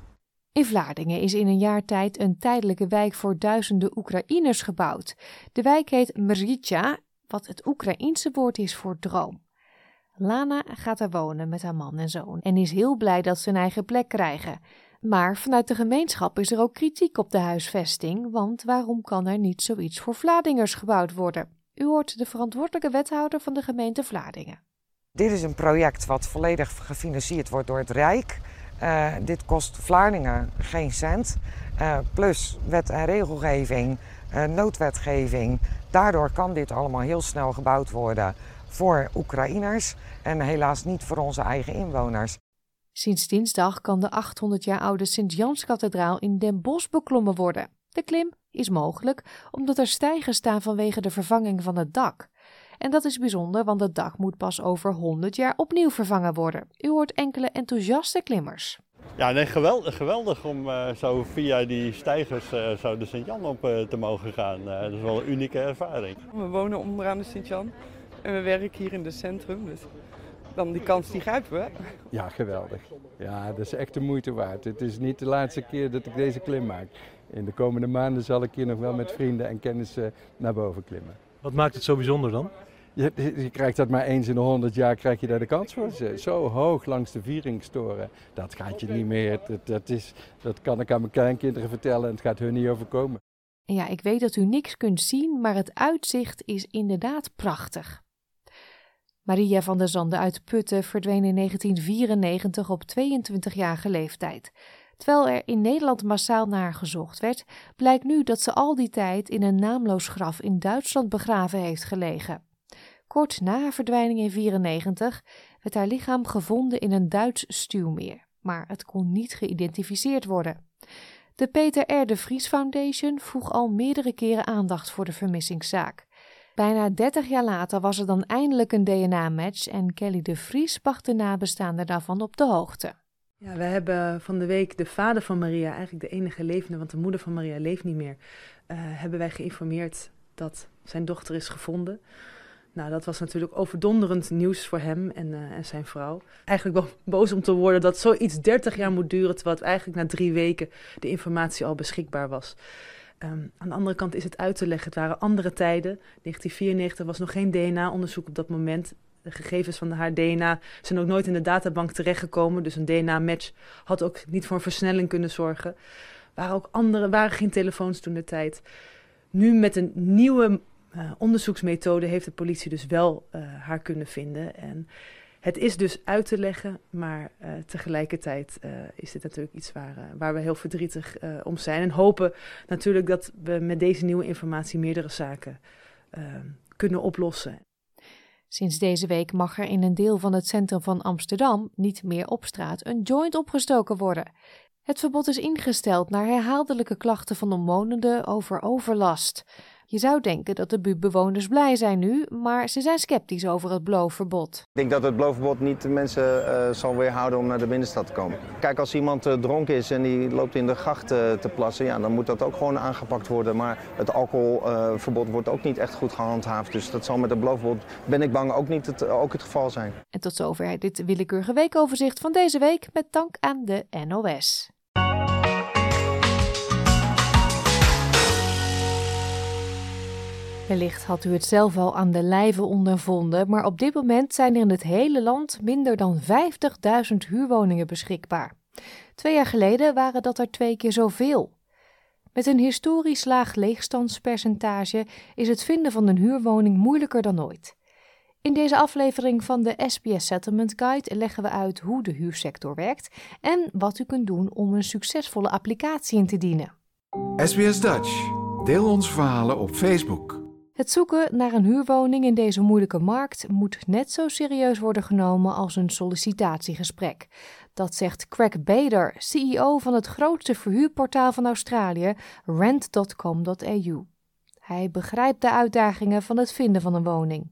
Speaker 1: In Vlaardingen is in een jaar tijd een tijdelijke wijk voor duizenden Oekraïners gebouwd. De wijk heet Mrzitja, wat het Oekraïense woord is voor droom. Lana gaat daar wonen met haar man en zoon en is heel blij dat ze een eigen plek krijgen. Maar vanuit de gemeenschap is er ook kritiek op de huisvesting, want waarom kan er niet zoiets voor Vladingers gebouwd worden? U hoort de verantwoordelijke wethouder van de gemeente Vladingen.
Speaker 20: Dit is een project wat volledig gefinancierd wordt door het Rijk. Uh, dit kost Vlaardingen geen cent. Uh, plus wet en regelgeving, uh, noodwetgeving. Daardoor kan dit allemaal heel snel gebouwd worden voor Oekraïners en helaas niet voor onze eigen inwoners.
Speaker 1: Sinds dinsdag kan de 800 jaar oude Sint-Janskathedraal in Den Bosch beklommen worden. De klim is mogelijk omdat er stijgers staan vanwege de vervanging van het dak. En dat is bijzonder, want het dak moet pas over 100 jaar opnieuw vervangen worden. U hoort enkele enthousiaste klimmers.
Speaker 21: Ja, nee, geweldig, geweldig om uh, zo via die stijgers uh, zo de Sint-Jan op uh, te mogen gaan. dat is wel een unieke ervaring.
Speaker 22: We wonen onderaan de Sint-Jan en we werken hier in het centrum. Dus dan die kans die grijpen we.
Speaker 23: Ja, geweldig. Ja, dat is echt de moeite waard. Het is niet de laatste keer dat ik deze klim maak. In de komende maanden zal ik hier nog wel met vrienden en kennissen naar boven klimmen.
Speaker 19: Wat maakt het zo bijzonder dan?
Speaker 23: Je, je, krijgt dat maar eens in de honderd jaar, krijg je daar de kans voor. Zo hoog langs de vieringstoren, dat gaat je niet meer. Dat, dat, is, dat kan ik aan mijn kleinkinderen vertellen en het gaat hun niet overkomen.
Speaker 1: Ja, ik weet dat u niks kunt zien, maar het uitzicht is inderdaad prachtig. Maria van der Zande uit Putten verdween in 1994 op 22-jarige leeftijd. Terwijl er in Nederland massaal naar gezocht werd, blijkt nu dat ze al die tijd in een naamloos graf in Duitsland begraven heeft gelegen. Kort na haar verdwijning in 1994 werd haar lichaam gevonden in een Duits stuwmeer, maar het kon niet geïdentificeerd worden. De Peter R. de Vries Foundation vroeg al meerdere keren aandacht voor de vermissingszaak. Bijna 30 jaar later was er dan eindelijk een DNA-match en Kelly de Vries bracht de nabestaanden daarvan op de hoogte.
Speaker 24: Ja, we hebben van de week de vader van Maria, eigenlijk de enige levende, want de moeder van Maria leeft niet meer, uh, hebben wij geïnformeerd dat zijn dochter is gevonden. Nou, dat was natuurlijk overdonderend nieuws voor hem en, uh, en zijn vrouw. Eigenlijk wel boos om te worden dat zoiets 30 jaar moet duren, terwijl het eigenlijk na drie weken de informatie al beschikbaar was. Um, aan de andere kant is het uit te leggen. Het waren andere tijden. 1994 was nog geen DNA-onderzoek op dat moment. De gegevens van haar DNA zijn ook nooit in de databank terechtgekomen. Dus een DNA-match had ook niet voor een versnelling kunnen zorgen. Waren ook andere, waren geen telefoons toen de tijd. Nu met een nieuwe uh, onderzoeksmethode heeft de politie dus wel uh, haar kunnen vinden. En het is dus uit te leggen, maar uh, tegelijkertijd uh, is dit natuurlijk iets waar, uh, waar we heel verdrietig om zijn. En hopen natuurlijk dat we met deze nieuwe informatie meerdere zaken kunnen oplossen.
Speaker 1: Sinds deze week mag er in een deel van het centrum van Amsterdam niet meer op straat een joint opgestoken worden. Het verbod is ingesteld naar herhaaldelijke klachten van omwonenden over overlast. Je zou denken dat de buurtbewoners blij zijn nu, maar ze zijn sceptisch over het bloofverbod.
Speaker 25: Ik denk dat het bloofverbod niet de mensen uh, zal weerhouden om naar de binnenstad te komen. Kijk, als iemand uh, dronken is en die loopt in de gracht uh, te plassen, ja, dan moet dat ook gewoon aangepakt worden. Maar het alcoholverbod wordt ook niet echt goed gehandhaafd. Dus dat zal met het bloofverbod, ben ik bang, ook niet het, ook het geval zijn.
Speaker 1: En tot zover dit willekeurige weekoverzicht van deze week met dank aan de NOS. Wellicht had u het zelf al aan de lijve ondervonden, maar op dit moment zijn er in het hele land minder dan 50.000 huurwoningen beschikbaar. Twee jaar geleden waren dat er twee keer zoveel. Met een historisch laag leegstandspercentage is het vinden van een huurwoning moeilijker dan ooit. In deze aflevering van de SBS Settlement Guide leggen we uit hoe de huursector werkt en wat u kunt doen om een succesvolle applicatie in te dienen.
Speaker 26: SBS Dutch. Deel onze verhalen op Facebook.
Speaker 1: Het zoeken naar een huurwoning in deze moeilijke markt moet net zo serieus worden genomen als een sollicitatiegesprek. Dat zegt Craig Bader, CEO van het grootste verhuurportaal van Australië, rent.com.au. Hij begrijpt de uitdagingen van het vinden van een woning.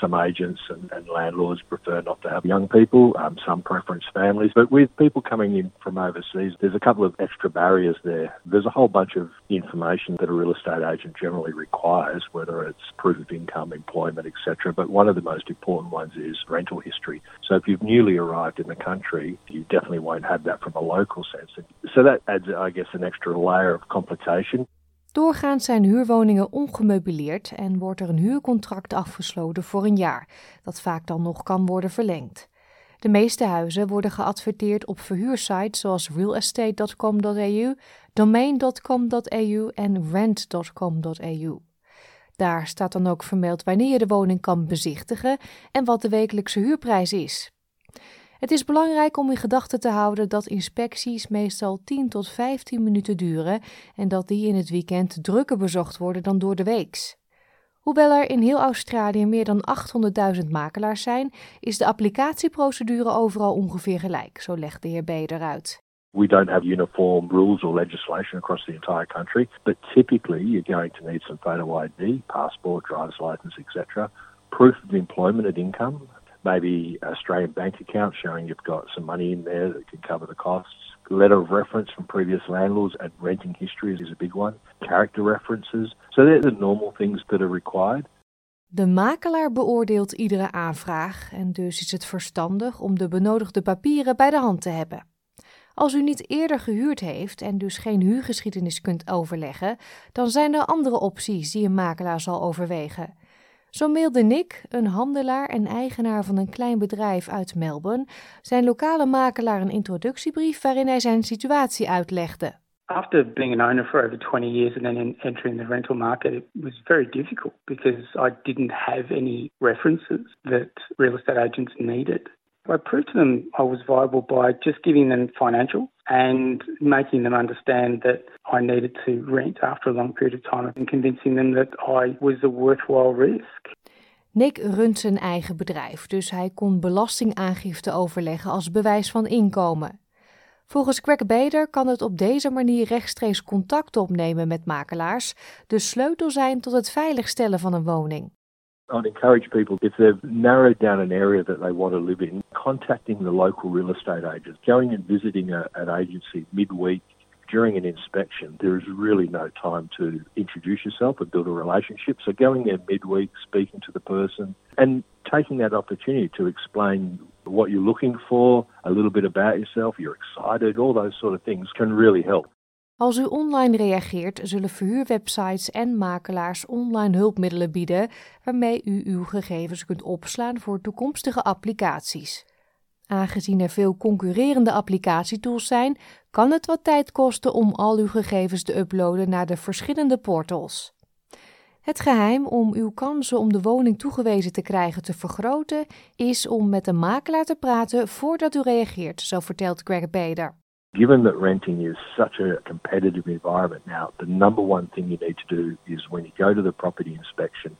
Speaker 27: Some agents and, and, landlords prefer not to have young people, um, some preference families. But with people coming in from overseas, there's a couple of extra barriers there. There's a whole bunch of information that a real estate agent generally requires, whether it's proof of income, employment, etc. But one of the most important ones is rental history. So if you've newly arrived in the country, you definitely won't have that from a local sense. So that adds, I guess, an extra layer of complication.
Speaker 1: Doorgaans zijn huurwoningen ongemeubileerd en wordt er een huurcontract afgesloten voor een jaar, dat vaak dan nog kan worden verlengd. De meeste huizen worden geadverteerd op verhuursites zoals realestate.com.au, domain.com.au en rent.com.au. Daar staat dan ook vermeld wanneer je de woning kan bezichtigen en wat de wekelijkse huurprijs is. Het is belangrijk om in gedachten te houden dat inspecties meestal 10 tot 15 minuten duren en dat die in het weekend drukker bezocht worden dan door de weeks. Hoewel er in heel Australië meer dan 800.000 makelaars zijn, is de applicatieprocedure overal ongeveer gelijk, zo legt de heer Beder uit.
Speaker 27: We don't have uniform rules or legislation across the entire country, but typically you're going to need some photo ID, passport, driver's license, etc., proof of employment and income, maybe Australian bank account showing you've got some money in there that can cover the costs. Letter of reference from previous landlords and renting history is a big one. Character references. So they're the normal things that are required.
Speaker 1: De makelaar beoordeelt iedere aanvraag en dus is het verstandig om de benodigde papieren bij de hand te hebben. Als u niet eerder gehuurd heeft en dus geen huurgeschiedenis kunt overleggen, dan zijn er andere opties die een makelaar zal overwegen. Zo mailde Nick, een handelaar en eigenaar van een klein bedrijf uit Melbourne, zijn lokale makelaar een introductiebrief waarin hij zijn situatie uitlegde.
Speaker 28: After being an owner for over 20 years and then entering the rental market, it was very difficult because I didn't have any references that real estate agents needed. I proved to them I was viable by just giving them financials and making them understand that I needed to rent after a long period of time and convincing them that I was a worthwhile risk.
Speaker 1: Nick runt zijn eigen bedrijf, dus hij kon belastingaangifte overleggen als bewijs van inkomen. Volgens Greg Bader kan het op deze manier rechtstreeks contact opnemen met makelaars, de sleutel zijn tot het veiligstellen van een woning.
Speaker 27: I'd encourage people, if they've narrowed down an area that they want to live in, contacting the local real estate agents, going and visiting a, an agency midweek during an inspection. There is really no time to introduce yourself and build a relationship. So going there midweek, speaking to the person, and taking that opportunity to explain what you're looking for, a little bit about yourself, you're excited, all those sort of things can really help.
Speaker 1: Als u online reageert, zullen verhuurwebsites en makelaars online hulpmiddelen bieden waarmee u uw gegevens kunt opslaan voor toekomstige applicaties. Aangezien er veel concurrerende applicatietools zijn, kan het wat tijd kosten om al uw gegevens te uploaden naar de verschillende portals. Het geheim om uw kansen om de woning toegewezen te krijgen te vergroten is om met de makelaar te praten voordat u reageert, zo vertelt Greg Bader.
Speaker 27: Given that renting is such a competitive environment now, the number one thing you need to do is when you go to the property inspection,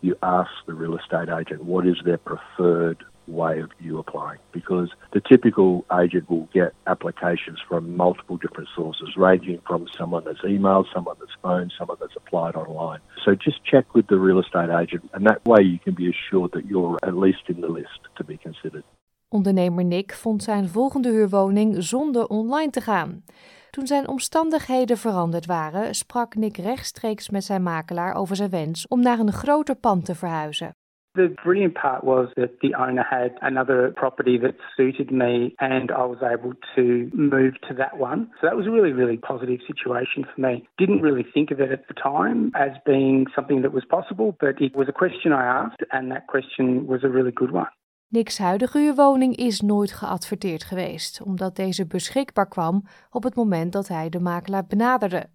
Speaker 27: you ask the real estate agent what is their preferred way of you applying because the typical agent will get applications from multiple different sources ranging from someone that's emailed, someone that's phoned, someone that's applied online. So just check with the real estate agent and that way you can be assured that you're at least in the list to be considered.
Speaker 1: Ondernemer Nick vond zijn volgende huurwoning zonder online te gaan. Toen zijn omstandigheden veranderd waren, sprak Nick rechtstreeks met zijn makelaar over zijn wens om naar een groter pand te verhuizen.
Speaker 28: The brilliant part was that the owner had another property that suited me and I was able to move to that one. So that was a really, really positive situation for me. Didn't really think of it at the time as being something that was possible, but it was a question I asked and that question was a really good one.
Speaker 1: Niks huidige huurwoning is nooit geadverteerd geweest, omdat deze beschikbaar kwam op het moment dat hij de makelaar benaderde.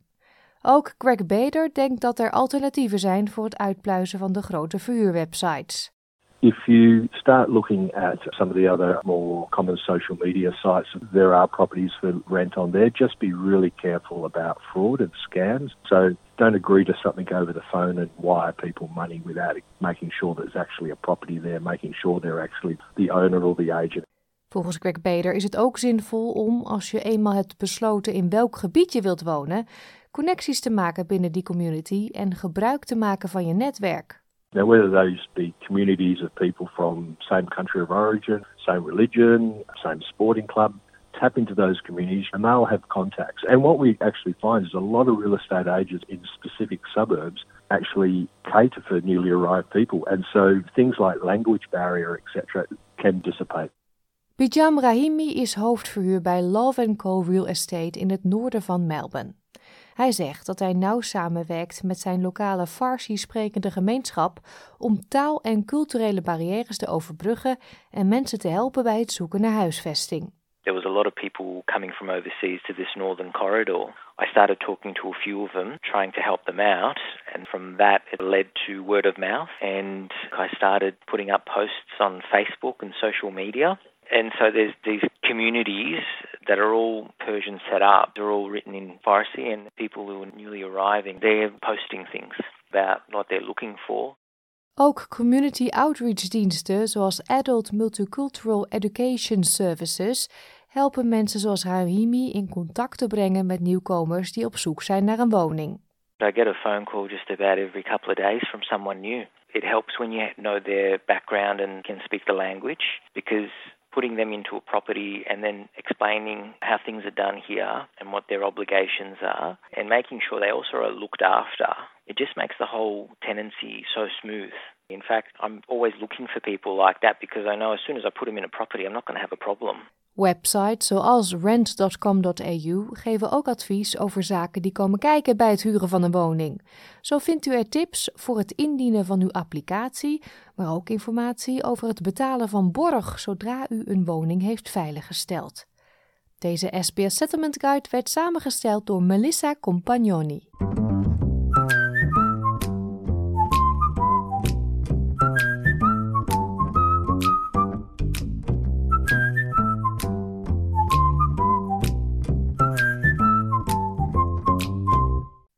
Speaker 1: Ook Greg Bader denkt dat er alternatieven zijn voor het uitpluizen van de grote verhuurwebsites.
Speaker 27: If you start looking at some of the other more common social media sites, there are properties for rent on there. Just be really careful about fraud and scams. So don't agree to something over the phone and wire people money without making sure there's actually a property there, making sure they're actually the owner or the agent.
Speaker 1: Volgens Greg Bader is het ook zinvol om, als je eenmaal hebt besloten in welk gebied je wilt wonen, connecties te maken binnen die community en gebruik te maken van je netwerk.
Speaker 27: Now, whether those be communities of people from same country of origin, same religion, same sporting club, tap into those communities and they'll have contacts. And what we actually find is a lot of real estate agents in specific suburbs actually cater for newly arrived people. And so things like language barrier, etc., can dissipate.
Speaker 1: Bijam Rahimi is hoofdverhuur bij Love Co Real Estate in het noorden van Melbourne. Hij zegt dat hij nauw samenwerkt met zijn lokale Farsi-sprekende gemeenschap om taal- en culturele barrières te overbruggen en mensen te helpen bij het zoeken naar huisvesting.
Speaker 29: There was a lot of people coming from overseas to this northern corridor. I started talking to a few of them, trying to help them out, and from that it led to word of mouth. And I started putting up posts on Facebook and social media. And so there's these communities that are all Persian set up. They're all written in Farsi, and people who are newly arriving, they're posting things about what they're looking for.
Speaker 1: Ook community outreach diensten zoals Adult Multicultural Education Services helpen mensen zoals Rahimi in contact te brengen met nieuwkomers die op zoek zijn naar een woning.
Speaker 29: I get a phone call just about every couple of days from someone new. It helps when you know their background and can speak the language because putting them into a property and then explaining how things are done here and what their obligations are and making sure they also are looked after. It just makes the whole tenancy so smooth. In fact, I'm always looking for people like that because I know as soon as I put them in a property, I'm not going to have a problem.
Speaker 1: Websites zoals rent.com.au geven ook advies over zaken die komen kijken bij het huren van een woning. Zo vindt u er tips voor het indienen van uw applicatie, maar ook informatie over het betalen van borg zodra u een woning heeft veiliggesteld. Deze SBS Settlement Guide werd samengesteld door Melissa Compagnoni.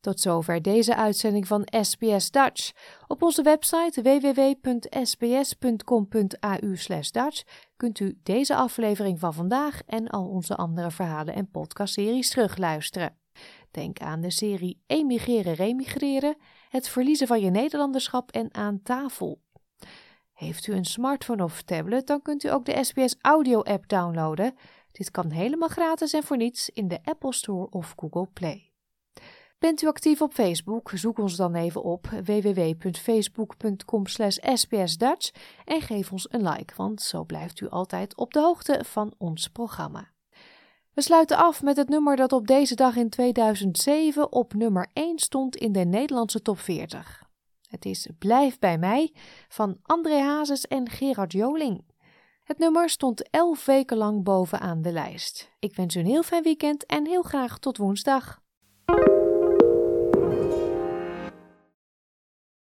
Speaker 1: Tot zover deze uitzending van SBS Dutch. Op onze website www.sbs.com.au/dutch kunt u deze aflevering van vandaag en al onze andere verhalen en podcastseries terugluisteren. Denk aan de serie Emigreren Remigreren, het verliezen van je Nederlanderschap en aan tafel. Heeft u een smartphone of tablet, dan kunt u ook de SBS Audio app downloaden. Dit kan helemaal gratis en voor niets in de Apple Store of Google Play. Bent u actief op Facebook? Zoek ons dan even op www.facebook.com sbsdutch en geef ons een like, want zo blijft u altijd op de hoogte van ons programma. We sluiten af met het nummer dat op deze dag in 2007 op nummer 1 stond in de Nederlandse top 40. Het is Blijf bij mij van André Hazes en Gerard Joling. Het nummer stond 11 weken lang bovenaan de lijst. Ik wens u een heel fijn weekend en heel graag tot woensdag.